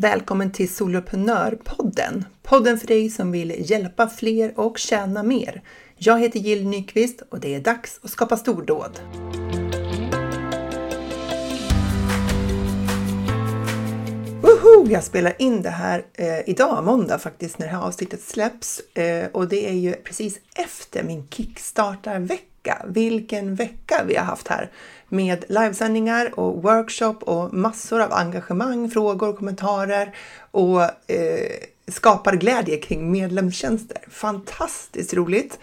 Välkommen till Soloprenörpodden! Podden för dig som vill hjälpa fler och tjäna mer. Jag heter Jill Nyqvist och det är dags att skapa stordåd. Woho! Jag spelar in det här eh, idag, måndag faktiskt, när det här avsnittet släpps. Eh, och det är ju precis efter min Kickstarter-vecka. Vilken vecka vi har haft här! Med livesändningar och workshop och massor av engagemang, frågor, kommentarer och eh, skapar glädje kring medlemstjänster. Fantastiskt roligt!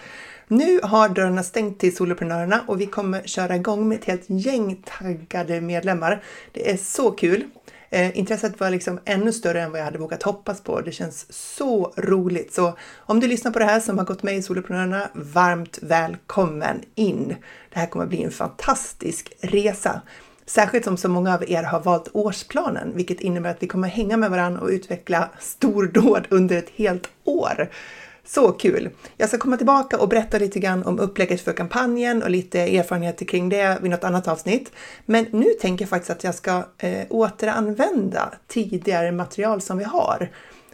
Nu har dörrarna stängt till soloprenörerna och vi kommer köra igång med ett helt gäng taggade medlemmar. Det är så kul! Eh, intresset var liksom ännu större än vad jag hade vågat hoppas på. Det känns så roligt. Så om du lyssnar på det här som har gått med i Soloprenörerna, varmt välkommen in! Det här kommer bli en fantastisk resa. Särskilt som så många av er har valt årsplanen, vilket innebär att vi kommer hänga med varandra och utveckla stordåd under ett helt år. Så kul! Jag ska komma tillbaka och berätta lite grann om upplägget för kampanjen och lite erfarenheter kring det vid något annat avsnitt. Men nu tänker jag faktiskt att jag ska eh, återanvända tidigare material som vi har.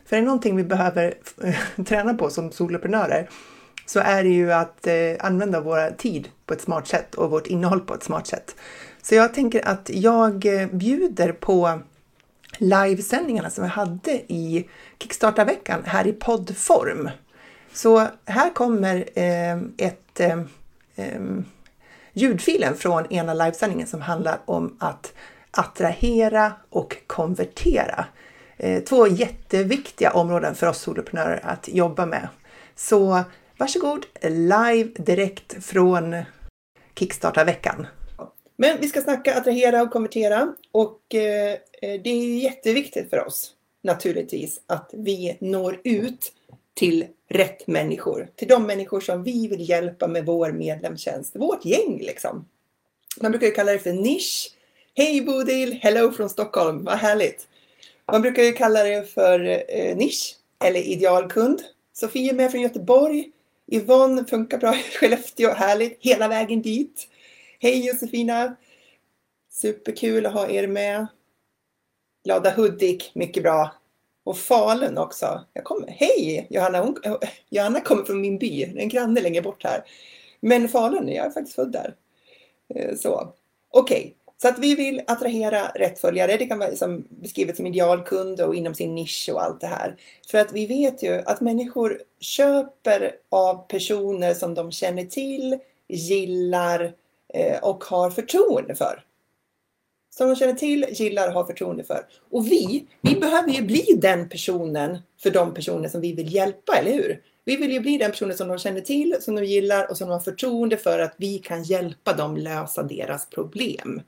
För är det någonting vi behöver eh, träna på som soloprenörer så är det ju att eh, använda vår tid på ett smart sätt och vårt innehåll på ett smart sätt. Så jag tänker att jag eh, bjuder på livesändningarna som vi hade i Kickstarta-veckan här i poddform. Så här kommer eh, ett eh, ljudfilen från ena livesändningen som handlar om att attrahera och konvertera. Eh, två jätteviktiga områden för oss soloprenörer att jobba med. Så varsågod live direkt från Kickstarta-veckan. Men vi ska snacka attrahera och konvertera och eh, eh det är jätteviktigt för oss naturligtvis att vi når ut till rätt människor. Till de människor som vi vill hjälpa med vår medlemstjänst. Vårt gäng liksom. Man brukar ju kalla det för nisch. Hej Bodil! Hello från Stockholm! Vad härligt! Man brukar ju kalla det för eh, nisch eller idealkund. Sofie är med från Göteborg. Yvonne funkar bra i Skellefteå. Härligt! Hela vägen dit. Hej Josefina! Superkul att ha er med. Glada Hudik, mycket bra. Och Falun också. Jag kom, hej Johanna! Hon, Johanna kommer från min by, en granne längre bort här. Men Falun, jag är faktiskt född där. Eh, så, okej. Okay. Så att vi vill attrahera rätt följare. Det kan vara som beskrivet som idealkund och inom sin nisch och allt det här. För att vi vet ju att människor köper av personer som de känner till, gillar eh, och har förtroende för som de känner till, gillar och har förtroende för. Och vi, vi behöver ju bli den personen för de personer som vi vill hjälpa, eller hur? Vi vill ju bli den personen som de känner till, som de gillar och som de har förtroende för att vi kan hjälpa dem lösa deras problem.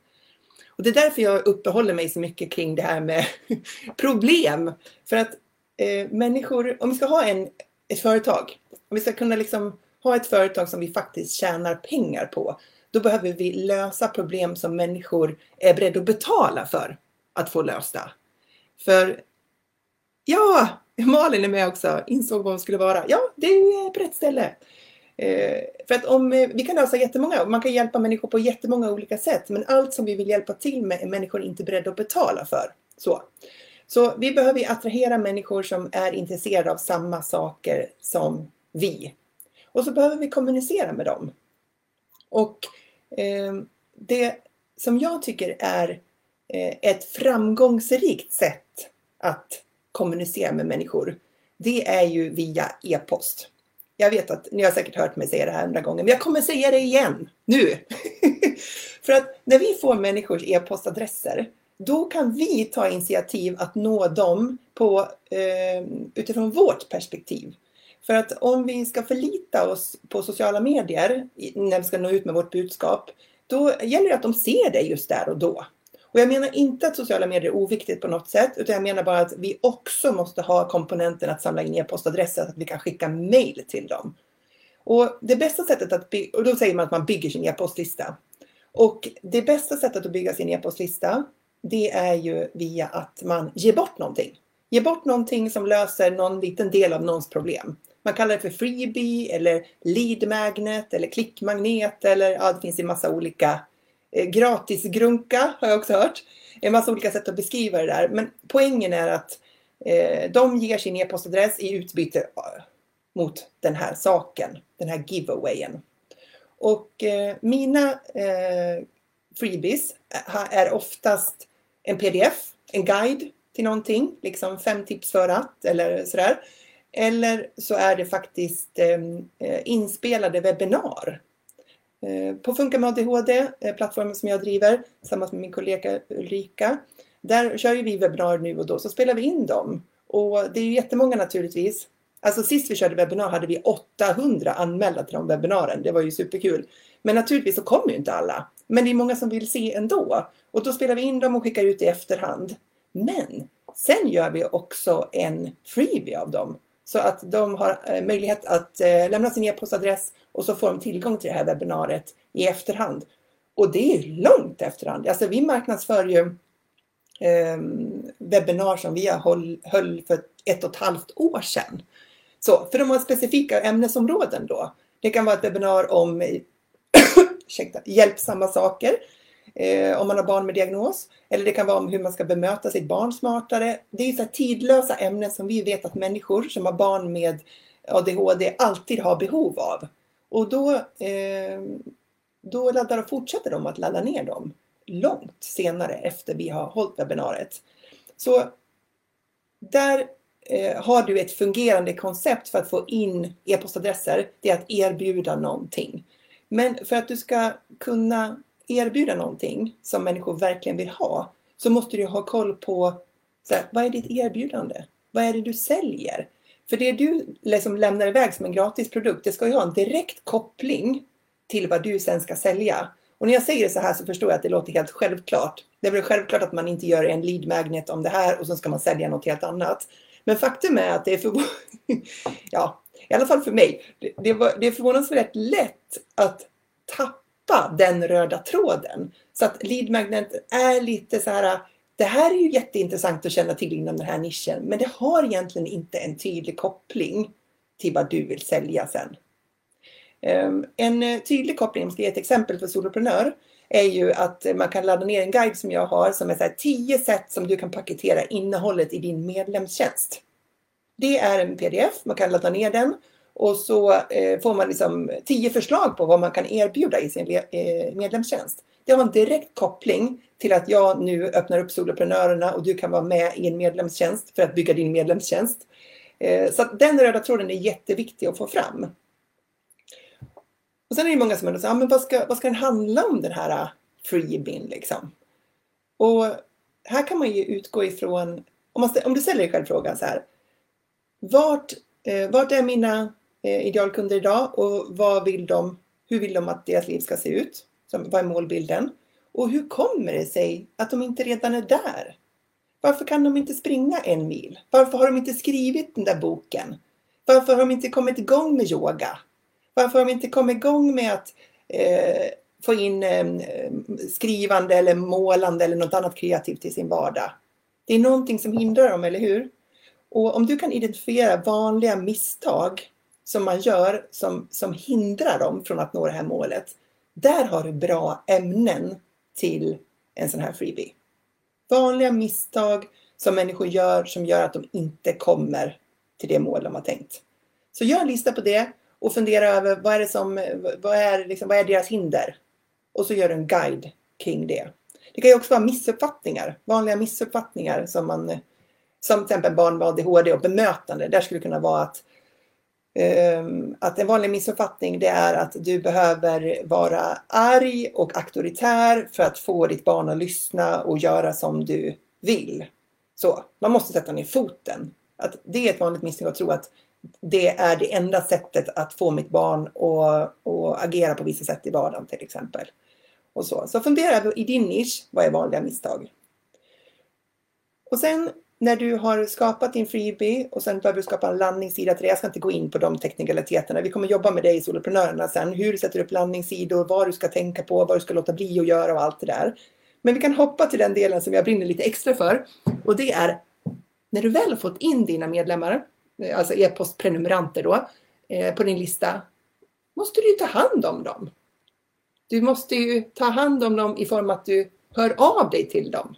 Och det är därför jag uppehåller mig så mycket kring det här med problem. För att eh, människor, om vi ska ha en, ett företag, om vi ska kunna liksom ha ett företag som vi faktiskt tjänar pengar på, då behöver vi lösa problem som människor är beredda att betala för att få lösta. För ja, Malin är med också, insåg vad hon skulle vara. Ja, det är på rätt ställe. Eh, för att om eh, vi kan lösa jättemånga, man kan hjälpa människor på jättemånga olika sätt, men allt som vi vill hjälpa till med är människor inte beredda att betala för. Så, så vi behöver attrahera människor som är intresserade av samma saker som vi. Och så behöver vi kommunicera med dem. Och Ehm, det som jag tycker är eh, ett framgångsrikt sätt att kommunicera med människor, det är ju via e-post. Jag vet att ni har säkert hört mig säga det här andra gånger, men jag kommer säga det igen nu. För att när vi får människors e-postadresser, då kan vi ta initiativ att nå dem på, eh, utifrån vårt perspektiv. För att om vi ska förlita oss på sociala medier när vi ska nå ut med vårt budskap, då gäller det att de ser det just där och då. Och jag menar inte att sociala medier är oviktigt på något sätt, utan jag menar bara att vi också måste ha komponenten att samla in e-postadresser så att vi kan skicka mail till dem. Och det bästa sättet att bygga, och då säger man att man bygger sin e-postlista. Och det bästa sättet att bygga sin e-postlista, det är ju via att man ger bort någonting. Ge bort någonting som löser någon liten del av någons problem. Man kallar det för freebie eller lead magnet eller klickmagnet eller ja, det finns en massa olika eh, gratisgrunka har jag också hört. En massa olika sätt att beskriva det där. Men poängen är att Eh, de ger sin e-postadress i utbyte eh, mot den här saken, den här giveawayen. Och eh, mina eh, freebies eh, är oftast en pdf, en guide till någonting, liksom fem tips för att eller sådär. Eller så är det faktiskt ehm, eh, inspelade webbinar. Eh, på Funka med ADHD, eh, plattformen som jag driver tillsammans med min kollega Ulrika, där kör ju vi webbinar nu och då, så spelar vi in dem. Och det är ju jättemånga naturligtvis. Alltså sist vi körde webbinar hade vi 800 anmälda till de webbinaren. Det var ju superkul. Men naturligtvis så kommer ju inte alla. Men det är många som vill se ändå. Och då spelar vi in dem och skickar ut i efterhand. Men sen gör vi också en freebie av dem. Så att de har eh, möjlighet att eh, lämna sin e-postadress och så får de tillgång till det här webbinariet i efterhand. Och det är långt efterhand. Alltså vi marknadsför ju eh, webbinar som vi höll, höll för ett och ett halvt år sedan. Så, för de har specifika ämnesområden då. Det kan vara ett webbinar om ursäkta, hjälpsamma saker eh, om man har barn med diagnos. Eller det kan vara om hur man ska bemöta sitt barn smartare. Det är så tidlösa ämnen som vi vet att människor som har barn med ADHD alltid har behov av. Och då, eh, då laddar och fortsätter de att ladda ner dem långt senare efter vi har hållit webbinariet. Så där eh, har du ett fungerande koncept för att få in e-postadresser. Det är att erbjuda någonting. Men för att du ska kunna erbjuda någonting som människor verkligen vill ha så måste du ha koll på så här, vad är ditt erbjudande? Vad är det du säljer? För det du liksom lämnar iväg som en gratis produkt, det ska ju ha en direkt koppling till vad du sen ska sälja. Och när jag säger det så här så förstår jag att det låter helt självklart. Det är väl självklart att man inte gör en lead magnet om det här och så ska man sälja något helt annat. Men faktum är att det är för... ja, i alla fall för mig. Det, det, var, det är förvånansvärt lätt att tappa den röda tråden. Så att lead magnet är lite så här det här är ju jätteintressant att känna till inom den här nischen men det har egentligen inte en tydlig koppling till vad du vill sälja sen. Ehm, en eh, tydlig koppling, om jag ska ge ett exempel för soloprenör, är ju att man kan ladda ner en guide som jag har som är så 10 sätt som du kan paketera innehållet i din medlemstjänst. Det är en pdf, man kan ladda ner den och så eh, får man liksom tio förslag på vad man kan erbjuda i sin eh, medlemstjänst. Det har en direkt koppling till att jag nu öppnar upp soloprenörerna och du kan vara med i en medlemstjänst för att bygga din medlemstjänst. Eh, så den röda tråden är jätteviktig att få fram. Och sen är det många som undrar, ah, men vad ska, vad ska den handla om den här eh, freebin liksom? Och här kan man ju utgå ifrån, om, man, om du ställer dig själv frågan så här, vart, eh, vart är mina Eh, idealkunder idag och vad vill de, hur vill de att deras liv ska se ut? Som, vad är målbilden? Och hur kommer det sig att de inte redan är där? Varför kan de inte springa en mil? Varför har de inte skrivit den där boken? Varför har de inte kommit igång med yoga? Varför har de inte kommit igång med att eh, få in eh, skrivande eller målande eller något annat kreativt i sin vardag? Det är någonting som hindrar dem, eller hur? Och om du kan identifiera vanliga misstag som man gör som, som hindrar dem från att nå det här målet. Där har du bra ämnen till en sån här freebie. Vanliga misstag som människor gör som gör att de inte kommer till det mål de har tänkt. Så gör en lista på det och fundera över vad är, det som, vad är, liksom, vad är deras hinder? Och så gör du en guide kring det. Det kan ju också vara missuppfattningar, vanliga missuppfattningar som man som till exempel barn med ADHD och bemötande. Där skulle det kunna vara att Ehm, att en vanlig missuppfattning det är att du behöver vara arg och auktoritär för att få ditt barn att lyssna och göra som du vill. Så, man måste sätta ner foten. Att det är ett vanligt misstag att tro att det är det enda sättet att få mitt barn att, att agera på vissa sätt i vardagen till exempel. Och så. så fundera i din nisch, vad är vanliga misstag? Och sen när du har skapat din freebie och sen behöver du skapa en landningssida till det. Jag ska inte gå in på de teknikaliteterna. Vi kommer jobba med dig i Soloprenörerna sen. Hur du sätter upp landningssidor, vad du ska tänka på, vad du ska låta bli att göra och allt det där. Men vi kan hoppa till den delen som jag brinner lite extra för. Och det är när du väl har fått in dina medlemmar, alltså e-postprenumeranter då, eh, på din lista, måste du ju ta hand om dem. Du måste ju ta hand om dem i form att du hör av dig till dem.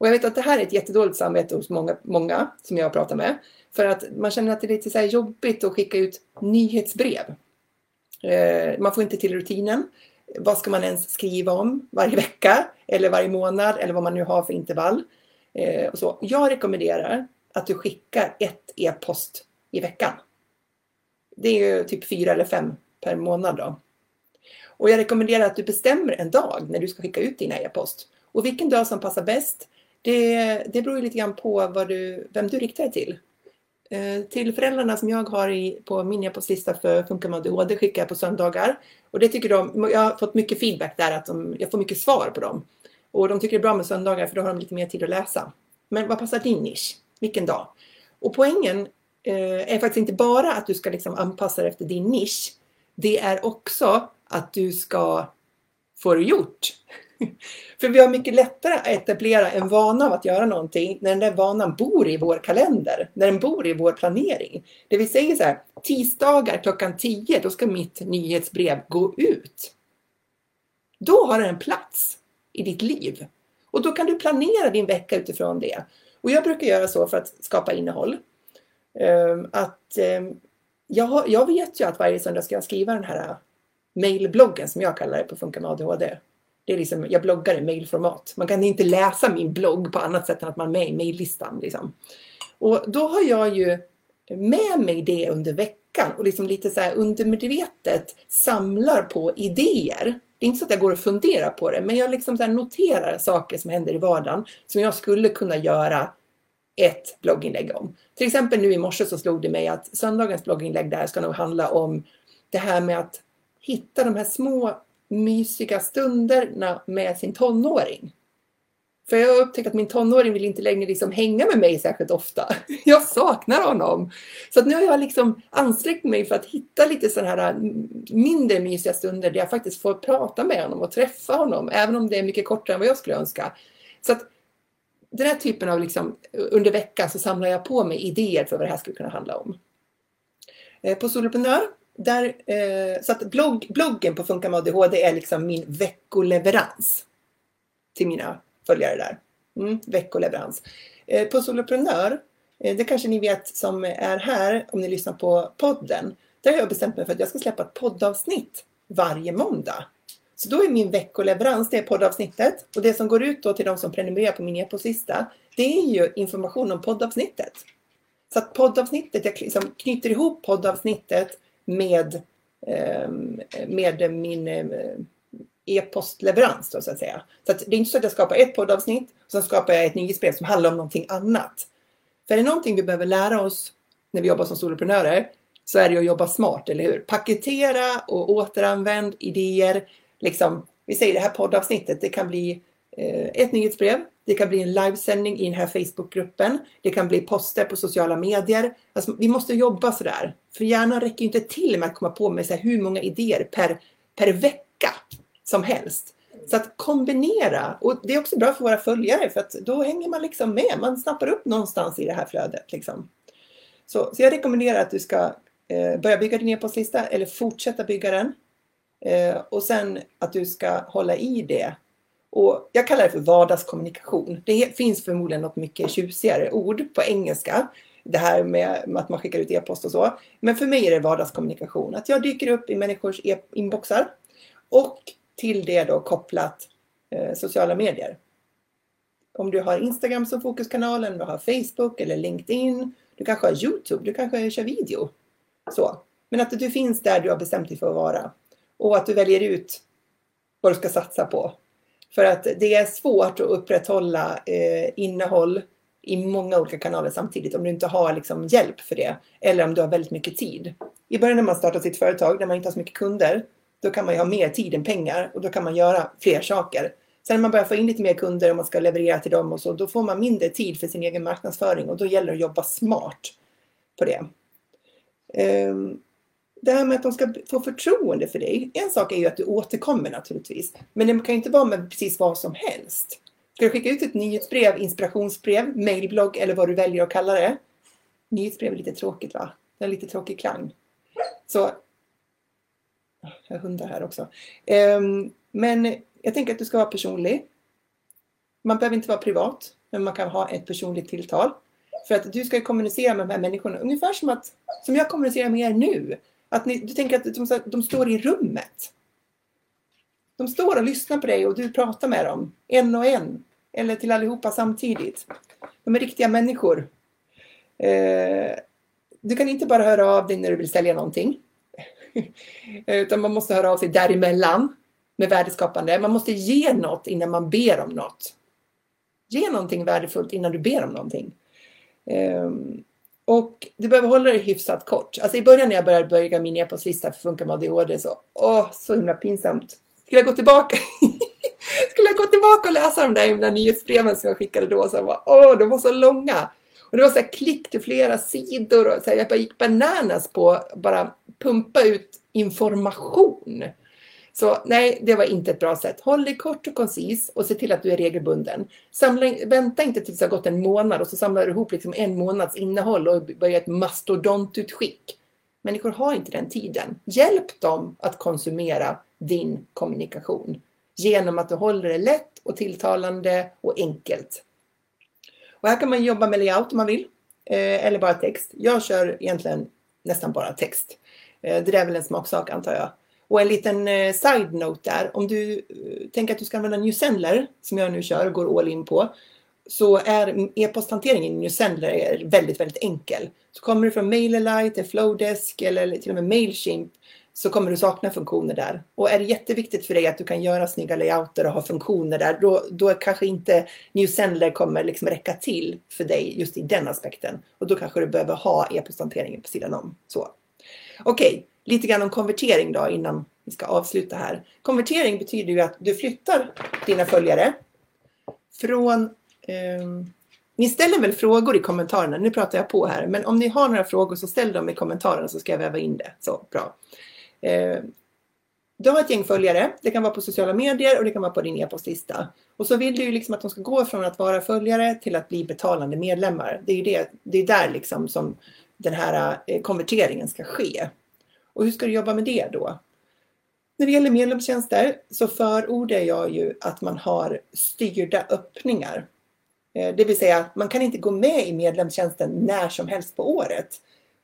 Och jag vet att det här är ett jättedåligt samvete hos många, många som jag pratar med. För att man känner att det är lite så jobbigt att skicka ut nyhetsbrev. Eh, man får inte till rutinen. Vad ska man ens skriva om varje vecka eller varje månad eller vad man nu har för intervall. Eh, och så. Jag rekommenderar att du skickar ett e-post i veckan. Det är ju typ fyra eller fem per månad då. Och jag rekommenderar att du bestämmer en dag när du ska skicka ut dina e-post. Och vilken dag som passar bäst, det, det beror lite grann på vad du, vem du riktar dig till. Eh, till föräldrarna som jag har i, på min e-postlista för Funkar med ADHD skickar jag på söndagar. Och det tycker de, jag har fått mycket feedback där, att de, jag får mycket svar på dem. Och de tycker det är bra med söndagar för då har de lite mer tid att läsa. Men vad passar din nisch? Vilken dag? Och poängen eh, är faktiskt inte bara att du ska liksom anpassa dig efter din nisch. Det är också att du ska får du gjort. För vi har mycket lättare att etablera en vana av att göra någonting när den där vanan bor i vår kalender, när den bor i vår planering. Det vill säga så här, tisdagar klockan 10, då ska mitt nyhetsbrev gå ut. Då har den en plats i ditt liv. Och då kan du planera din vecka utifrån det. Och jag brukar göra så för att skapa innehåll. Ehm, att ehm, jag, jag vet ju att varje söndag ska jag skriva den här mailbloggen som jag kallar det på Funka med ADHD. Det är liksom, jag bloggar i mailformat. Man kan inte läsa min blogg på annat sätt än att man är med i maillistan. Liksom. Och då har jag ju med mig det under veckan och liksom lite så här undermedvetet samlar på idéer. Det är inte så att jag går och funderar på det, men jag liksom så noterar saker som händer i vardagen som jag skulle kunna göra ett blogginlägg om. Till exempel nu i morse så slog det mig att söndagens blogginlägg där ska nog handla om det här med att hitta de här små mysiga stunderna med sin tonåring. För jag har upptäckt att min tonåring vill inte längre liksom hänga med mig särskilt ofta. Jag saknar honom. Så nu har jag liksom ansträngt mig för att hitta lite sådana här äh, mindre mysiga stunder där jag faktiskt får prata med honom och träffa honom, även om det är mycket kortare än vad jag skulle önska. Så att den här typen av liksom, under veckan så samlar jag på mig idéer för vad det här skulle kunna handla om. Eh, på Soloprenör där, eh, så att blogg, bloggen på Funka med ADHD är liksom min veckoleverans till mina följare där. Mm, veckoleverans. Eh, på Soloprenör, eh, det kanske ni vet som är här om ni lyssnar på podden. Där har jag bestämt mig för att jag ska släppa ett poddavsnitt varje måndag. Så då är min veckoleverans, det är poddavsnittet. Och det som går ut då till de som prenumererar på min e-postlista, det är ju information om poddavsnittet. Så att poddavsnittet, jag liksom knyter ihop poddavsnittet med, ehm, med min eh, e-postleverans då, så att säga. Så att det är inte så att jag skapar ett poddavsnitt och sen skapar jag ett nyhetsbrev som handlar om någonting annat. För är det någonting vi behöver lära oss när vi jobbar som soloprenörer så är det att jobba smart, eller hur? Paketera och återanvänd idéer. Liksom, vi säger det här poddavsnittet, det kan bli eh, ett nyhetsbrev det kan bli en livesändning i den här Facebookgruppen. Det kan bli poster på sociala medier. Alltså, vi måste jobba sådär. För hjärnan räcker inte till med att komma på med så här, hur många idéer per, per vecka som helst. Så att kombinera, och det är också bra för våra följare för att då hänger man liksom med. Man snappar upp någonstans i det här flödet. Liksom. Så, så jag rekommenderar att du ska eh, börja bygga din e-postlista eller fortsätta bygga den. Eh, och sen att du ska hålla i det och jag kallar det för vardagskommunikation. Det finns förmodligen något mycket tjusigare ord på engelska. Det här med att man skickar ut e-post och så. Men för mig är det vardagskommunikation. Att jag dyker upp i människors e inboxar. Och till det då kopplat eh, sociala medier. Om du har Instagram som fokuskanalen, du har Facebook eller LinkedIn. Du kanske har Youtube, du kanske kör video. Så. Men att du finns där du har bestämt dig för att vara. Och att du väljer ut vad du ska satsa på för att det är svårt att upprätthålla eh, innehåll i många olika kanaler samtidigt om du inte har liksom, hjälp för det. Eller om du har väldigt mycket tid. I början när man startar sitt företag, när man inte har så mycket kunder, då kan man ju ha mer tid än pengar och då kan man göra fler saker. Sen när man börjar få in lite mer kunder och man ska leverera till dem och så, då får man mindre tid för sin egen marknadsföring och då gäller det att jobba smart på det. Um, det här med att de ska få förtroende för dig. En sak är ju att du återkommer naturligtvis. Men det kan ju inte vara med precis vad som helst. Ska du skicka ut ett nyhetsbrev, inspirationsbrev, mailblogg eller vad du väljer att kalla det. Nyhetsbrev är lite tråkigt va? Det är lite tråkig klang. Så jag har hundar här också. Um, men jag tänker att du ska vara personlig. Man behöver inte vara privat, men man kan ha ett personligt tilltal. För att du ska kommunicera med de här människorna ungefär som att som jag kommunicerar med er nu. Att ni, du tänker att de, de står i rummet. De står och lyssnar på dig och du pratar med dem en och en. Eller till allihopa samtidigt. De är riktiga människor. Eh, du kan inte bara höra av dig när du vill sälja någonting. Eh, utan man måste höra av sig däremellan med värdeskapande. Man måste ge något innan man ber om något. Ge någonting värdefullt innan du ber om någonting. Um, och du behöver hålla det hyfsat kort. Alltså i början när jag började börja min e-postlista för Funka med ADHD så, åh, så himla pinsamt. Skulle jag gå tillbaka? Skulle jag gå tillbaka och läsa de där himla nyhetsbreven som jag skickade då? Så var, åh, de var så långa. Och det var så här klick till flera sidor och så här, jag bara gick bananas på att bara pumpa ut information. Så nej, det var inte ett bra sätt. Håll dig kort och koncis och se till att du är regelbunden. Samla, vänta inte tills det har gått en månad och så samlar du ihop liksom en månads innehåll och börjar ett mastodontutskick. Människor har inte den tiden. Hjälp dem att konsumera din kommunikation genom att du håller det lätt och tilltalande och enkelt. Och här kan man jobba med layout om man vill, eh, eller bara text. Jag kör egentligen nästan bara text. Eh, det det är väl en smaksak antar jag. Och en liten eh, side-note där, om du eh, tänker att du ska använda Newsendler, som jag nu kör och går all in på, så är e-posthanteringen i Newsendler väldigt, väldigt enkel. Så kommer du från MailerLite, Flowdesk eller till och med Mailchimp så kommer du sakna funktioner där. Och är det jätteviktigt för dig att du kan göra snygga layouter och ha funktioner där, då, då kanske inte Newsendler kommer liksom räcka till för dig just i den aspekten. Och då kanske du behöver ha e-posthanteringen på sidan om. Okej, okay, lite grann om konvertering då innan vi ska avsluta här. Konvertering betyder ju att du flyttar dina följare från eh, ni ställer väl frågor i kommentarerna, nu pratar jag på här, men om ni har några frågor så ställ dem i kommentarerna så ska jag väva in det. Så, bra. Eh, du har ett gäng följare, det kan vara på sociala medier och det kan vara på din e-postlista. Och så vill du ju liksom att de ska gå från att vara följare till att bli betalande medlemmar. Det är ju det, det är där liksom som den här eh, konverteringen ska ske. Och hur ska du jobba med det då? När det gäller medlemstjänster så förordar jag ju att man har styrda öppningar. Eh, det vill säga man kan inte gå med i medlemstjänsten när som helst på året.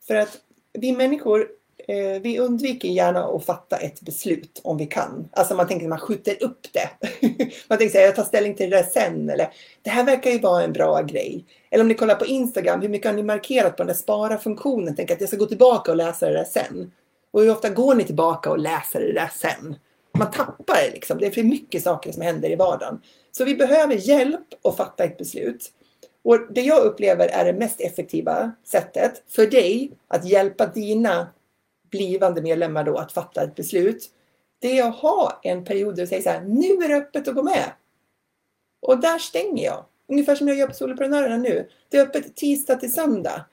För att vi människor eh, vi undviker gärna att fatta ett beslut om vi kan. Alltså man tänker att man skjuter upp det. man tänker att jag tar ställning till det sen. Eller det här verkar ju vara en bra grej. Eller om ni kollar på Instagram, hur mycket har ni markerat på den där spara-funktionen? Tänk att jag ska gå tillbaka och läsa det där sen. Och hur ofta går ni tillbaka och läser det där sen? Man tappar det liksom. Det är för mycket saker som händer i vardagen. Så vi behöver hjälp att fatta ett beslut. Och det jag upplever är det mest effektiva sättet för dig att hjälpa dina blivande medlemmar då att fatta ett beslut. Det är att ha en period där du säger så här, nu är det öppet att gå med. Och där stänger jag. Ungefär som jag gör på Soloprenörerna nu. Det är öppet tisdag till söndag.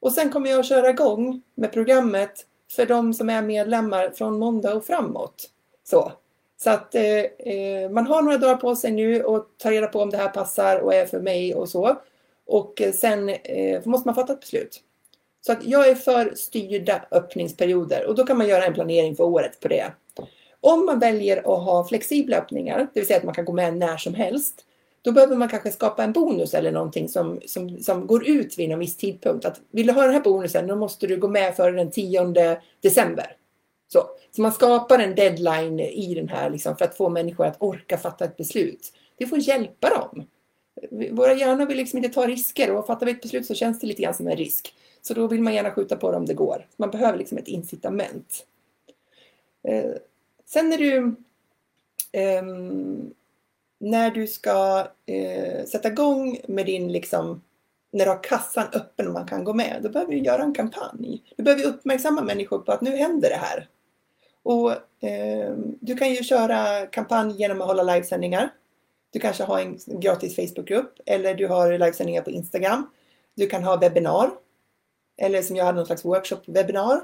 Och sen kommer jag att köra igång med programmet för de som är medlemmar från måndag och framåt. Så, så att eh, eh man har några dagar på sig nu och ta reda på om det här passar och är för mig och så. Och eh, sen eh, måste man fatta ett beslut. Så att jag är för styrda öppningsperioder och då kan man göra en planering för året på det. Om man väljer att ha flexibla öppningar, det vill säga att man kan gå med när som helst, då behöver man kanske skapa en bonus eller någonting som, som, som går ut vid någon viss tidpunkt. Att vill du ha den här bonusen, då måste du gå med före den 10 december. Så, så man skapar en deadline i den här liksom, för att få människor att orka fatta ett beslut. Det får hjälpa dem. Våra hjärnor vill liksom inte ta risker och fattar vi ett beslut så känns det lite grann som en risk. Så då vill man gärna skjuta på det om det går. Man behöver liksom ett incitament. Eh, sen är det ju eh, när du ska eh, sätta igång med din liksom när du har kassan öppen och man kan gå med, då behöver du göra en kampanj. Du behöver uppmärksamma människor på att nu händer det här. Och eh, Du kan ju köra kampanj genom att hålla livesändningar. Du kanske har en gratis Facebookgrupp eller du har livesändningar på Instagram. Du kan ha webbinar eller som jag hade någon slags workshop-webbinar.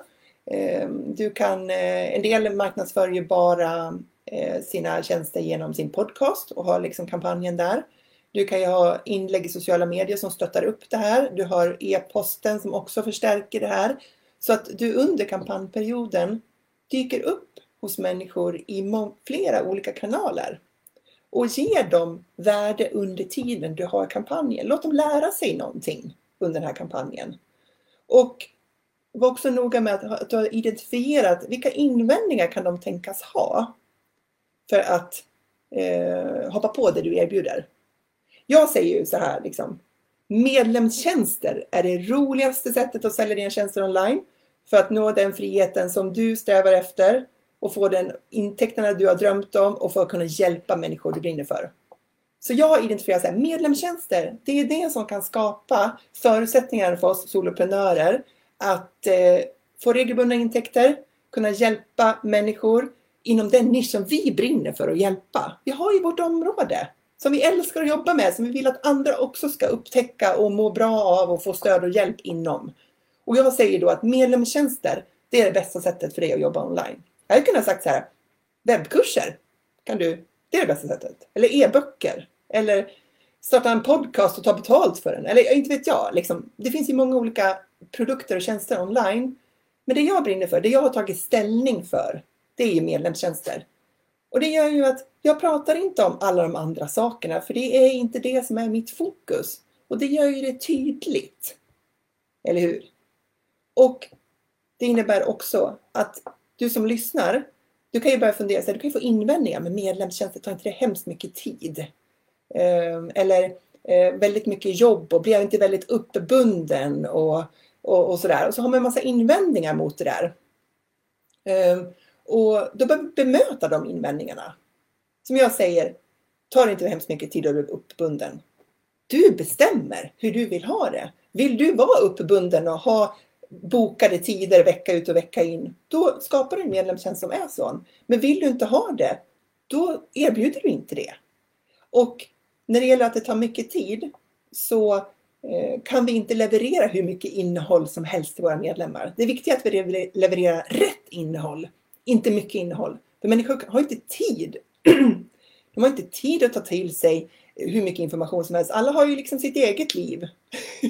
Eh, du kan, eh, en del marknadsför ju bara Eh, sina tjänster genom sin podcast och har liksom kampanjen där. Du kan ju ha inlägg i sociala medier som stöttar upp det här. Du har e-posten som också förstärker det här. Så att du under kampanjperioden dyker upp hos människor i flera olika kanaler. och ge dem värde under tiden du har kampanjen. Låt dem lära sig någonting under den här kampanjen. Och var också noga med att du har identifierat vilka invändningar kan de tänkas ha för att eh, hoppa på det du erbjuder. Jag säger ju så här liksom. Medlemstjänster är det roligaste sättet att sälja dina tjänster online för att nå den friheten som du strävar efter och få den intäkterna du har drömt om och för att kunna hjälpa människor du brinner för. Så jag identifierar så här, medlemstjänster. Det är det som kan skapa förutsättningar för oss soloprenörer att eh, få regelbundna intäkter, kunna hjälpa människor inom den nisch som vi brinner för att hjälpa. Vi har ju vårt område som vi älskar att jobba med, som vi vill att andra också ska upptäcka och må bra av och få stöd och hjälp inom. Och jag säger då att medlemstjänster, det är det bästa sättet för dig att jobba online. Jag hade kunnat sagt så här, webbkurser, kan du, det är det bästa sättet. Eller e-böcker. Eller starta en podcast och ta betalt för den. Eller inte vet jag. Liksom, det finns ju många olika produkter och tjänster online. Men det jag brinner för, det jag har tagit ställning för, det är ju medlemstjänster. Och det gör ju att jag pratar inte om alla de andra sakerna, för det är inte det som är mitt fokus. Och det gör ju det tydligt. Eller hur? Och det innebär också att du som lyssnar, du kan ju börja fundera, så här, du kan ju få invändningar med medlemstjänster, tar inte det hemskt mycket tid? Ehm, eller eh, väldigt mycket jobb och blir jag inte väldigt uppbunden och, och, och sådär. Och så har man en massa invändningar mot det där. Ehm, och då behöver vi bemöta de invändningarna. Som jag säger, tar inte hemskt mycket tid att bli uppbunden. Du bestämmer hur du vill ha det. Vill du vara uppbunden och ha bokade tider vecka ut och vecka in, då skapar du en medlemstjänst som är sån. Men vill du inte ha det, då erbjuder du inte det. Och när det gäller att det tar mycket tid så eh, kan vi inte leverera hur mycket innehåll som helst till våra medlemmar. Det är viktigt att vi levererar rätt innehåll, inte mycket innehåll. För människor har inte tid. De har inte tid att ta till sig hur mycket information som helst. Alla har ju liksom sitt eget liv.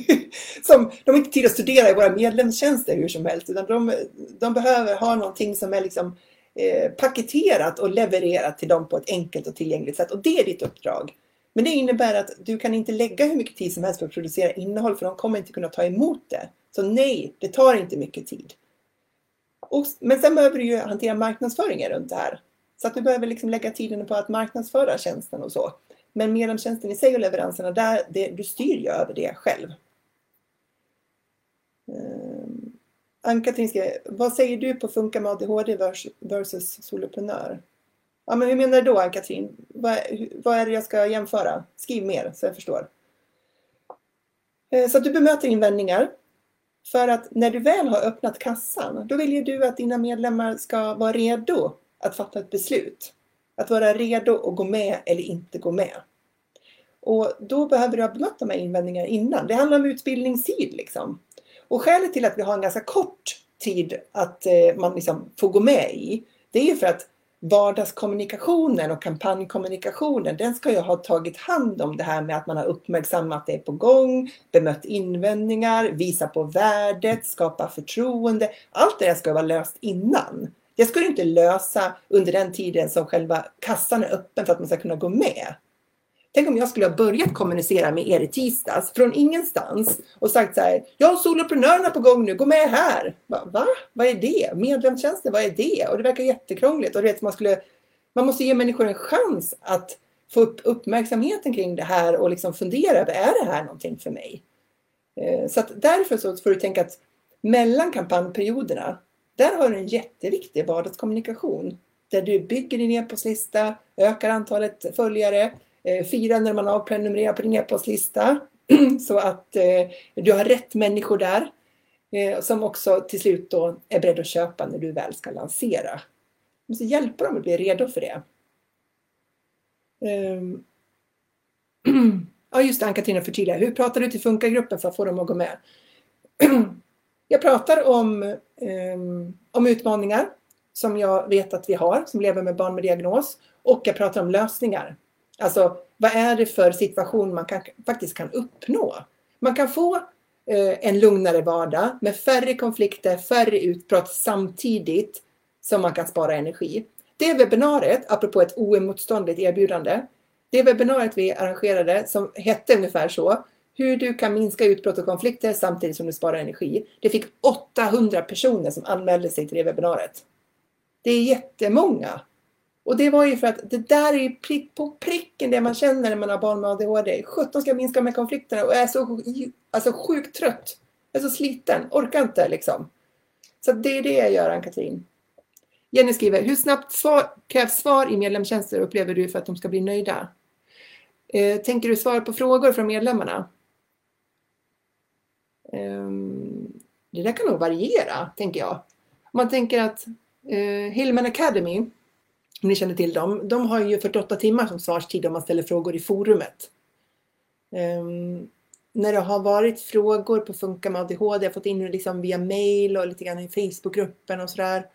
som, de har inte tid att studera i våra medlemstjänster hur som helst. Utan de, de behöver ha någonting som är liksom, eh, paketerat och levererat till dem på ett enkelt och tillgängligt sätt. Och det är ditt uppdrag. Men det innebär att du kan inte lägga hur mycket tid som helst för att producera innehåll för de kommer inte kunna ta emot det. Så nej, det tar inte mycket tid. Och, men sen behöver du ju hantera marknadsföringen runt det här. Så att du behöver liksom lägga tiden på att marknadsföra tjänsten och så. Men medlemstjänsten i sig och leveranserna, där, det, du styr ju över det själv. Um, Ann-Katrin skriver, vad säger du på funka med ADHD versus soloprenör? Ja, men hur menar du då Ann-Katrin? Vad, vad är det jag ska jämföra? Skriv mer så jag förstår. Eh, så att du bemöter invändningar. För att när du väl har öppnat kassan, då vill ju du att dina medlemmar ska vara redo att fatta ett beslut. Att vara redo att gå med eller inte gå med. Och då behöver du ha bemött de här invändningarna innan. Det handlar om utbildningstid liksom. Och skälet till att vi har en ganska kort tid att eh, man liksom får gå med i, det är ju för att vardagskommunikationen och kampanjkommunikationen, den ska ju ha tagit hand om det här med att man har uppmärksammat det på gång, bemött invändningar, visa på värdet, skapa förtroende. Allt det där ska vara löst innan. Det ska du inte lösa under den tiden som själva kassan är öppen för att man ska kunna gå med. Tänk om jag skulle ha börjat kommunicera med er i tisdags från ingenstans och sagt så här. Jag har soloprenörerna på gång nu, gå med här. Va? Va? Vad är det? Medlemstjänster, vad är det? Och det verkar jättekrångligt. Och du vet, man, skulle, man måste ge människor en chans att få upp uppmärksamheten kring det här och liksom fundera över, är det här någonting för mig? Eh, så att därför så får du tänka att mellan kampanjperioderna, där har du en jätteviktig vardagskommunikation. Där du bygger din e-postlista, ökar antalet följare, Eh, Fira när man avprenumererar på din e-postlista. så att eh, du har rätt människor där. Eh, som också till slut då är beredda att köpa när du väl ska lansera. Du måste hjälpa dem att bli redo för det. Ehm. Ja just det, Ann-Katrina förtydligar. Hur pratar du till Funka-gruppen för att få dem att gå med? Jag pratar om, ehm, om utmaningar som jag vet att vi har som lever med barn med diagnos och jag pratar om lösningar. Alltså vad är det för situation man kan, faktiskt kan uppnå? Man kan få eh, en lugnare vardag med färre konflikter, färre utbrott samtidigt som man kan spara energi. Det webbinariet, apropå ett oemotståndligt erbjudande, Det webbinariet vi arrangerade som hette ungefär så. Hur du kan minska utbrott och konflikter samtidigt som du sparar energi. Det fick 800 personer som anmälde sig till det webbinariet. Det är jättemånga. Och det var ju för att det där är ju prick på pricken det man känner när man har barn med ADHD. 17 ska minska de här konflikterna och jag är så alltså, sjukt trött. Jag är så sliten, orkar inte liksom. Så det är det jag gör, Ann-Katrin. Jenny skriver, hur snabbt svar, krävs svar i medlemstjänster upplever du för att de ska bli nöjda? Eh, tänker du svara på frågor från medlemmarna? Eh, det där kan nog variera, tänker jag. Om man tänker att eh, Hillman Academy, ni känner till dem, de har ju 48 timmar som svarstid om man ställer frågor i forumet. Um, när det har varit frågor på Funka med ADHD, jag har fått in liksom via mail och lite grann i Facebookgruppen och sådär.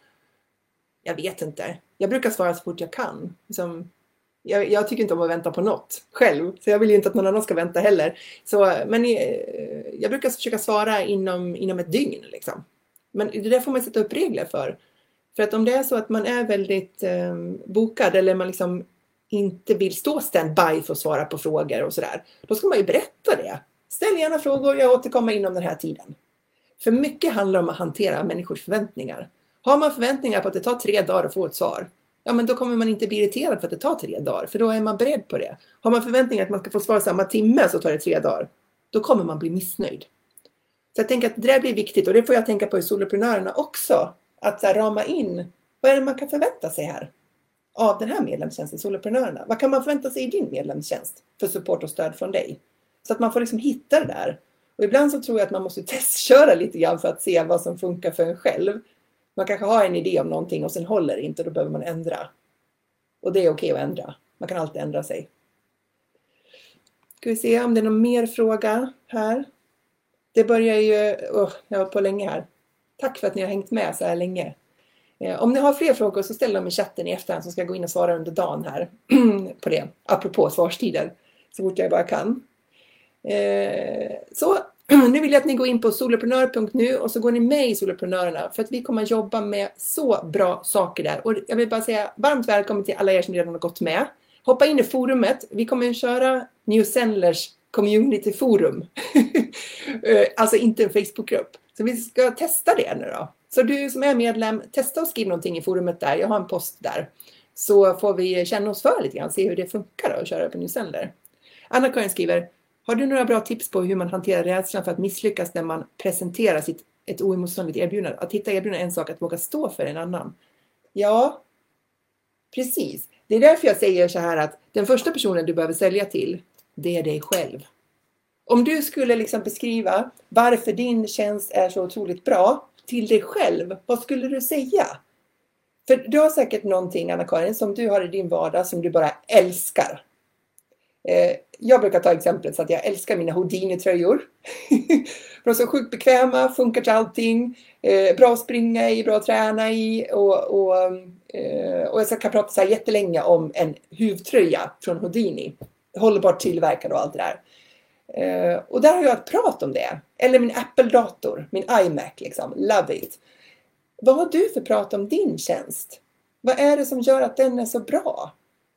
Jag vet inte. Jag brukar svara så fort jag kan. Liksom, jag, jag, tycker inte om att vänta på något själv, så jag vill ju inte att någon annan ska vänta heller. Så, men eh, jag brukar försöka svara inom, inom ett dygn. Liksom. Men det där får man sätta upp regler för. För att om det är så att man är väldigt eh, bokad eller man liksom inte vill stå standby för att svara på frågor och sådär. Då ska man ju berätta det. Ställ gärna frågor, jag återkommer inom den här tiden. För mycket handlar om att hantera människors förväntningar. Har man förväntningar på att det tar tre dagar att få ett svar, ja men då kommer man inte bli irriterad för att det tar tre dagar, för då är man beredd på det. Har man förväntningar att man ska få svar samma timme så tar det tre dagar, då kommer man bli missnöjd. Så jag tänker att det där blir viktigt och det får jag tänka på i soloprenörerna också. Att här, rama in, vad är det man kan förvänta sig här? Av den här medlemstjänsten, soloprenörerna. Vad kan man förvänta sig i din medlemstjänst för support och stöd från dig? Så att man får liksom hitta det där. Och ibland så tror jag att man måste testköra lite grann för att se vad som funkar för en själv. Man kanske har en idé om någonting och sen håller det inte, då behöver man ändra. Och det är okej okay att ändra. Man kan alltid ändra sig. Ska vi se om det är någon mer fråga här. Det börjar ju... Oh, jag har på länge här. Tack för att ni har hängt med så här länge. Eh, om ni har fler frågor så ställ dem i chatten i efterhand så ska jag gå in och svara under dagen här på det. Apropå svarstider. Så fort jag bara kan. Eh, så nu vill jag att ni går in på soloprenör.nu och så går ni med i Soloprenörerna för att vi kommer att jobba med så bra saker där. Och jag vill bara säga varmt välkommen till alla er som redan har gått med. Hoppa in i forumet. Vi kommer att köra New Sendlers Community Forum. Eh, alltså inte en Facebookgrupp. Så vi ska testa det nu då. Så du som är medlem, testa och skriv någonting i forumet där. Jag har en post där. Så får vi känna oss för lite grann, se hur det funkar då, att köra på newsender. Anna-Karin skriver har du några bra tips på hur man hanterar rädslan för att misslyckas när man presenterar sitt, ett oemotståndligt erbjudande? Att hitta erbjudande är en sak, att våga stå för en annan. Ja, precis. Det är därför jag säger så här att den första personen du behöver sälja till, det är dig själv. Om du skulle liksom beskriva varför din tjänst är så otroligt bra till dig själv, vad skulle du säga? För du har säkert någonting, Anna-Karin, som du har i din vardag som du bara älskar. Eh, jag brukar ta exemplet så att jag älskar mina Houdini-tröjor. de är så sjukt bekväma, funkar till allting, eh, bra att springa i, bra att träna i och, och, eh, och jag kan prata så här jättelänge om en huvtröja från Houdini. Hållbart tillverkad och allt det där. Eh, och där har jag ett prat om det. Eller min Apple-dator, min iMac liksom, love it. Vad har du för prat om din tjänst? Vad är det som gör att den är så bra?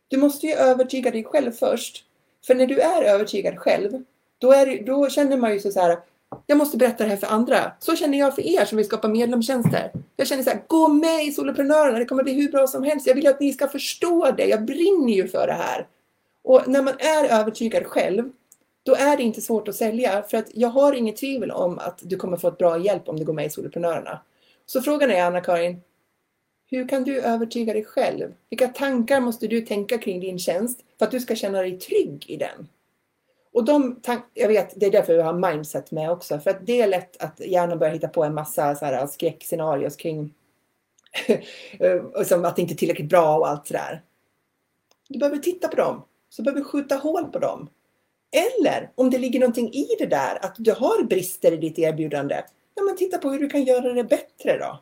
Du måste ju övertyga dig själv först. För när du är övertygad själv, då, är, då känner man ju så här, jag måste berätta det här för andra. Så känner jag för er som vill skapa medlemstjänster. Jag känner så här, gå med i Soloprenörerna, det kommer bli hur bra som helst. Jag vill att ni ska förstå det, jag brinner ju för det här. Och när man är övertygad själv, då är det inte svårt att sälja. För att jag har inget tvivel om att du kommer få ett bra hjälp om du går med i Soloprenörerna. Så frågan är Anna-Karin, hur kan du övertyga dig själv? Vilka tankar måste du tänka kring din tjänst för att du ska känna dig trygg i den? Och de jag vet, det är därför jag har mindset med också. För att det är lätt att hjärnan börjar hitta på en massa så här skräckscenarios kring som att det inte är tillräckligt bra och allt sådär. Du behöver titta på dem. Så du behöver skjuta hål på dem. Eller om det ligger någonting i det där, att du har brister i ditt erbjudande. Ja, men titta på hur du kan göra det bättre då.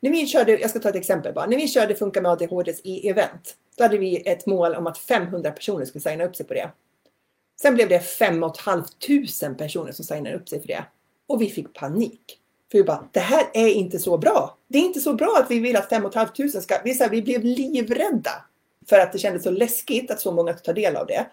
När vi körde, jag ska ta ett exempel bara. När vi körde Funka med ADHDs i event, då hade vi ett mål om att 500 personer skulle signa upp sig på det. Sen blev det 5 500 personer som signade upp sig för det. Och vi fick panik. För vi bara, det här är inte så bra. Det är inte så bra att vi vill att 5 500 ska... Vi, så här, vi blev livrädda för att det kändes så läskigt att så många tar del av det.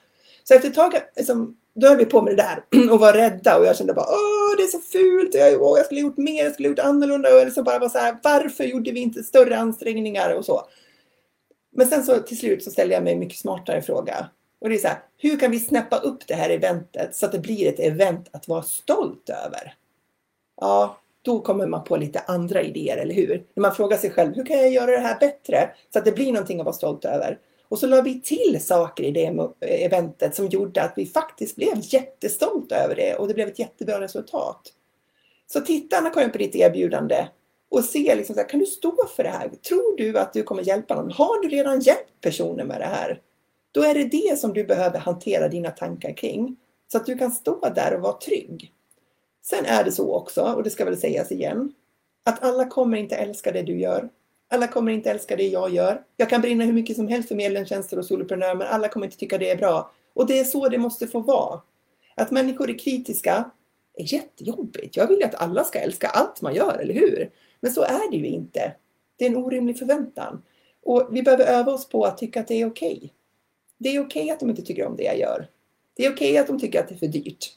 Så efter ett tag, liksom, då höll vi på med det där och var rädda och jag kände bara åh det är så fult, jag, åh, jag skulle gjort mer, jag skulle ha gjort annorlunda och liksom bara var så här, varför gjorde vi inte större ansträngningar och så. Men sen så till slut så ställde jag mig en mycket smartare fråga. Och det är så här, hur kan vi snäppa upp det här eventet så att det blir ett event att vara stolt över? Ja, då kommer man på lite andra idéer, eller hur? När man frågar sig själv, hur kan jag göra det här bättre så att det blir någonting att vara stolt över? Och så la vi till saker i det eventet som gjorde att vi faktiskt blev jättestolta över det och det blev ett jättebra resultat. Så titta Anna-Karin på ditt erbjudande och se liksom så här, kan du stå för det här? Tror du att du kommer hjälpa någon? Har du redan hjälpt personer med det här? Då är det det som du behöver hantera dina tankar kring så att du kan stå där och vara trygg. Sen är det så också, och det ska väl sägas igen, att alla kommer inte älska det du gör. Alla kommer inte älska det jag gör. Jag kan brinna hur mycket som helst för medlemstjänster och soloprenörer men alla kommer inte tycka det är bra. Och det är så det måste få vara. Att människor är kritiska är jättejobbigt. Jag vill ju att alla ska älska allt man gör, eller hur? Men så är det ju inte. Det är en orimlig förväntan. Och vi behöver öva oss på att tycka att det är okej. Okay. Det är okej okay att de inte tycker om det jag gör. Det är okej okay att de tycker att det är för dyrt.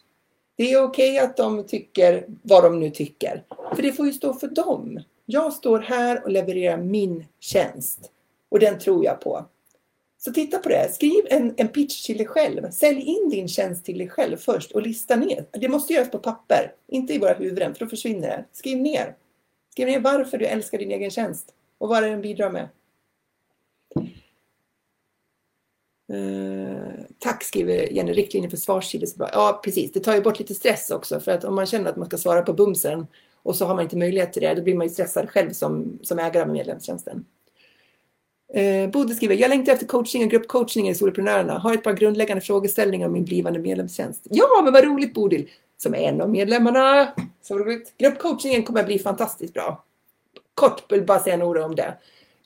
Det är okej att de tycker vad de nu tycker. För det får ju stå för dem. Jag står här och levererar min tjänst. Och den tror jag på. Så titta på det. Skriv en, en pitch till dig själv. Sälj in din tjänst till dig själv först och lista ner. Det måste göras på papper, inte i våra huvuden för då försvinner det. Skriv ner. Skriv ner varför du älskar din egen tjänst och vad den bidrar med. Eh, tack skriver Jenny, riktlinjer för svarstider. Ja precis, det tar ju bort lite stress också för att om man känner att man ska svara på bumsen och så har man inte möjlighet till det, då blir man ju stressad själv som, som ägare av medlemstjänsten. Eh, Bodil skriver, jag längtar efter coaching och gruppcoachning i Soloprenörerna. Har ett par grundläggande frågeställningar om min blivande medlemstjänst. Ja, men vad roligt Bodil! Som är en av medlemmarna. Så roligt. Gruppcoachingen kommer att bli fantastiskt bra. Kort vill bara säga några om det.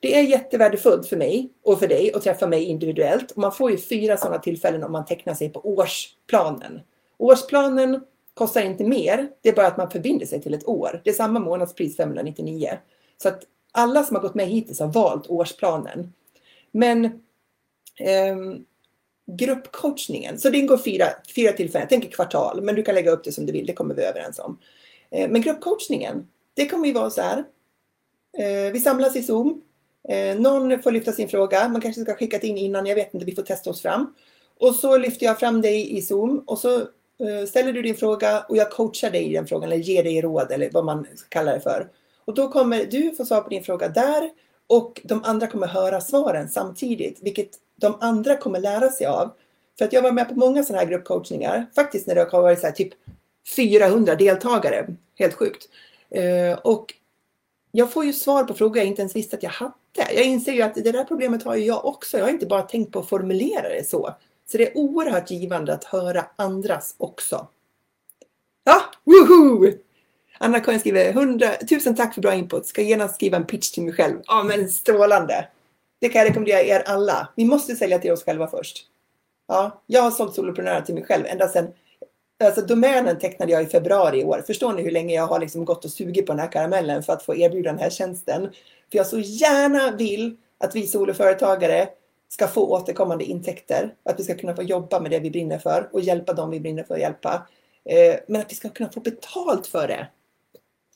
Det är jättevärdefullt för mig och för dig att träffa mig individuellt. Och man får ju fyra sådana tillfällen om man tecknar sig på årsplanen. Årsplanen kostar inte mer. Det är bara att man förbinder sig till ett år. Det är samma månadspris 599. Så att alla som har gått med hittills har valt årsplanen. Men eh, gruppcoachningen, så det ingår fyra, fyra tillfällen, jag tänker kvartal, men du kan lägga upp det som du vill, det kommer vi överens om. Eh, men gruppcoachningen, det kommer ju vara så här. Eh, vi samlas i Zoom. Eh, någon får lyfta sin fråga, man kanske ska skicka in innan, jag vet inte, vi får testa oss fram. Och så lyfter jag fram dig i Zoom och så Eh, ställer du din fråga och jag coachar dig i den frågan eller ger dig råd eller vad man kallar det för. Och då kommer du få svar på din fråga där och de andra kommer höra svaren samtidigt, vilket de andra kommer lära sig av. För att jag var med på många sådana här gruppcoachningar, faktiskt när det har varit så typ 400 deltagare, helt sjukt. Eh, och jag får ju svar på frågor jag inte ens visste att jag hade. Jag inser ju att det där problemet har ju jag också. Jag har inte bara tänkt på att formulera det så. Så det är oerhört givande att höra andras också. Ja, woho! Anna-Karin skriver 100, tusen tack för bra input. Ska genast skriva en pitch till mig själv. Ja men strålande. Det kan jag rekommendera er alla. Vi måste sälja till oss själva först. Ja, jag har sålt soloprenörer till mig själv ända sedan Alltså domänen tecknade jag i februari i år. Förstår ni hur länge jag har liksom gått och sugit på den här karamellen för att få erbjuda den här tjänsten? För jag så gärna vill att vi soloföretagare ska få återkommande intäkter. Att vi ska kunna få jobba med det vi brinner för och hjälpa dem vi brinner för att hjälpa. Eh, men att vi ska kunna få betalt för det.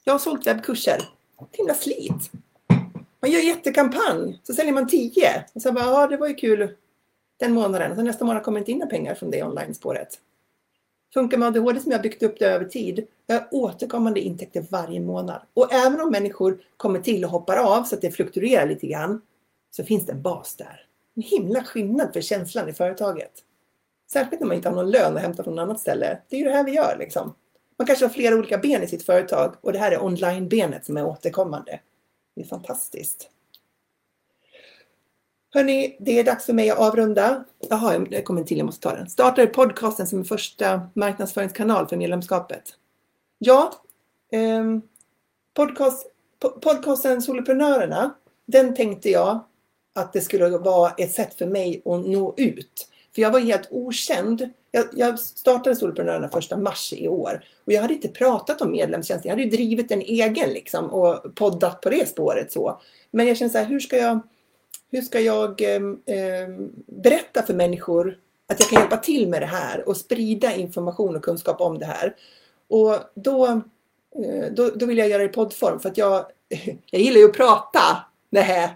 Jag har sålt webbkurser. Himla slit. Man gör jättekampanj, så säljer man tio. Och så bara, ja det var ju kul den månaden. Så nästa månad kommer inte in några pengar från det online-spåret. Funkar med ADHD som jag byggt upp det över tid. Jag har återkommande intäkter varje månad. Och även om människor kommer till och hoppar av så att det fluktuerar lite grann. Så finns det en bas där. En himla skillnad för känslan i företaget. Särskilt när man inte har någon lön att hämta från något annat ställe. Det är ju det här vi gör liksom. Man kanske har flera olika ben i sitt företag och det här är online-benet som är återkommande. Det är fantastiskt. Hörni, det är dags för mig att avrunda. Jaha, det kommer en till, jag måste ta den. Startar podcasten som första marknadsföringskanal för medlemskapet. Ja, eh, podcast, podcasten Soloprenörerna, den tänkte jag att det skulle vara ett sätt för mig att nå ut. För jag var helt okänd. Jag, jag startade Solprenörerna första mars i år och jag hade inte pratat om medlemstjänst. Jag hade ju drivit en egen liksom och poddat på det spåret så. Men jag kände så här, hur ska jag hur ska jag eh, berätta för människor att jag kan hjälpa till med det här och sprida information och kunskap om det här. Och då, eh, då, då vill jag göra det i poddform för att jag, jag gillar ju att prata. Nähä!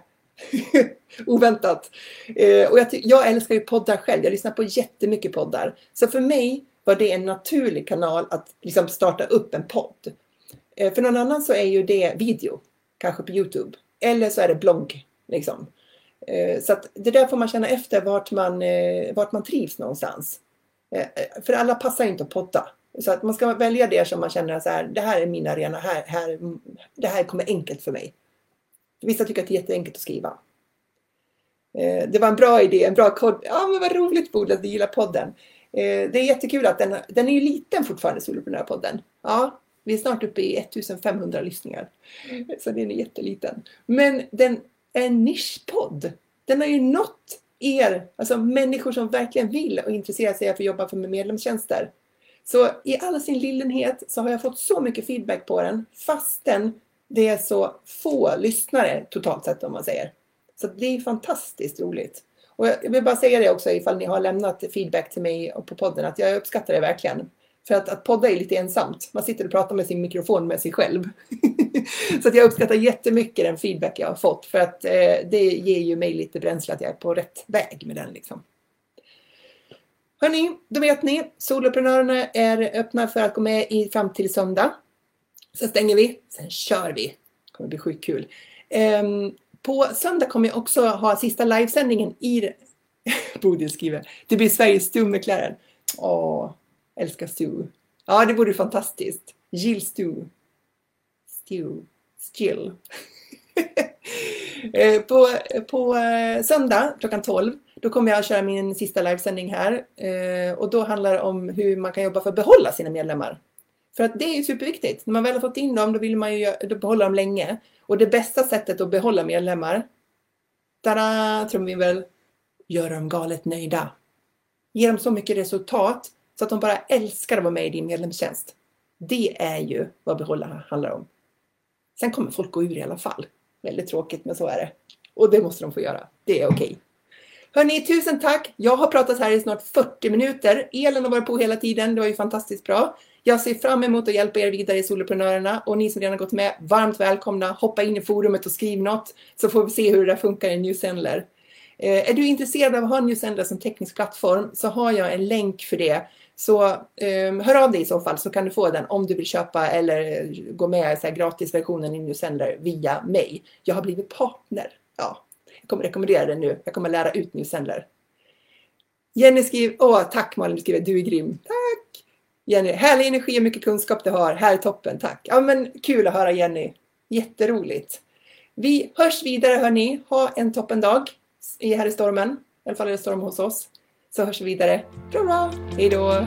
oväntat. Eh, och jag, jag älskar ju poddar själv. Jag lyssnar på jättemycket poddar. Så för mig var det en naturlig kanal att liksom starta upp en podd. Eh, för någon annan så är ju det video, kanske på Youtube. Eller så är det blogg. Liksom. Eh, så att det där får man känna efter vart man, eh, vart man trivs någonstans. Eh, eh, för alla passar inte att podda. Så att man ska välja det som man känner så här, det här är min arena, här, här, det här kommer enkelt för mig. Vissa tycker att det är jätteenkelt att skriva. Det var en bra idé, en bra kod. Ja men vad roligt Bodil att du gillar podden. Det är jättekul att den, den är ju liten fortfarande, Soloprenörpodden. Ja, vi är snart uppe i 1500 lyssningar. Så den är jätteliten. Men den är en nischpodd. Den har ju nått er, alltså människor som verkligen vill och intresserar sig för att jobba för med medlemstjänster. Så i all sin lillenhet så har jag fått så mycket feedback på den fastän det är så få lyssnare totalt sett om man säger. Så det är fantastiskt roligt. Och jag vill bara säga det också ifall ni har lämnat feedback till mig och på podden att jag uppskattar det verkligen. För att, att podda är lite ensamt. Man sitter och pratar med sin mikrofon med sig själv. så att jag uppskattar jättemycket den feedback jag har fått. För att eh, det ger ju mig lite bränsle att jag är på rätt väg med den. Liksom. Hörni, då vet ni. Soloprenörerna är öppna för att gå med i fram till söndag. Sen stänger vi. Sen kör vi. Det kommer bli sjukt kul. Um, på söndag kommer jag också ha sista livesändningen i Bodil skriver. Det blir Sveriges stummeklaren. Åh, Älskar Stu. Ja, det vore fantastiskt. Jill Stu. Stu. Still. Eh, på, på eh, söndag klockan 12 då kommer jag att köra min sista livesändning här eh, och då handlar det om hur man kan jobba för att behålla sina medlemmar. För att det är superviktigt. När man väl har fått in dem då vill man ju behålla dem länge. Och det bästa sättet att behålla medlemmar, tada, tror vi väl, Gör dem galet nöjda. Ge dem så mycket resultat så att de bara älskar att vara med i din medlemstjänst. Det är ju vad behålla handlar om. Sen kommer folk gå ur i alla fall. Väldigt tråkigt, men så är det. Och det måste de få göra. Det är okej. Okay. Hörni, tusen tack! Jag har pratat här i snart 40 minuter. Elen har varit på hela tiden. Det var ju fantastiskt bra. Jag ser fram emot att hjälpa er vidare i Soloprenörerna och ni som redan gått med, varmt välkomna. Hoppa in i forumet och skriv något så får vi se hur det där funkar i Newsendler. Eh, är du intresserad av att ha Newsendler som teknisk plattform så har jag en länk för det så eh, hör av dig i så fall så kan du få den om du vill köpa eller eh, gå med i gratisversionen i Newsendler via mig. Jag har blivit partner. Ja, jag kommer rekommendera den nu. Jag kommer lära ut Newsendler. Jenny skriver, åh tack Malin, du skriver du är grym. Tack! Jenny, härlig energi och mycket kunskap du har. Här är toppen, tack. Ja men kul att höra Jenny. Jätteroligt. Vi hörs vidare hörni. Ha en toppen dag här i stormen. I alla fall är det storm hos oss så hörs vi vidare. Bra, bra. Hej då!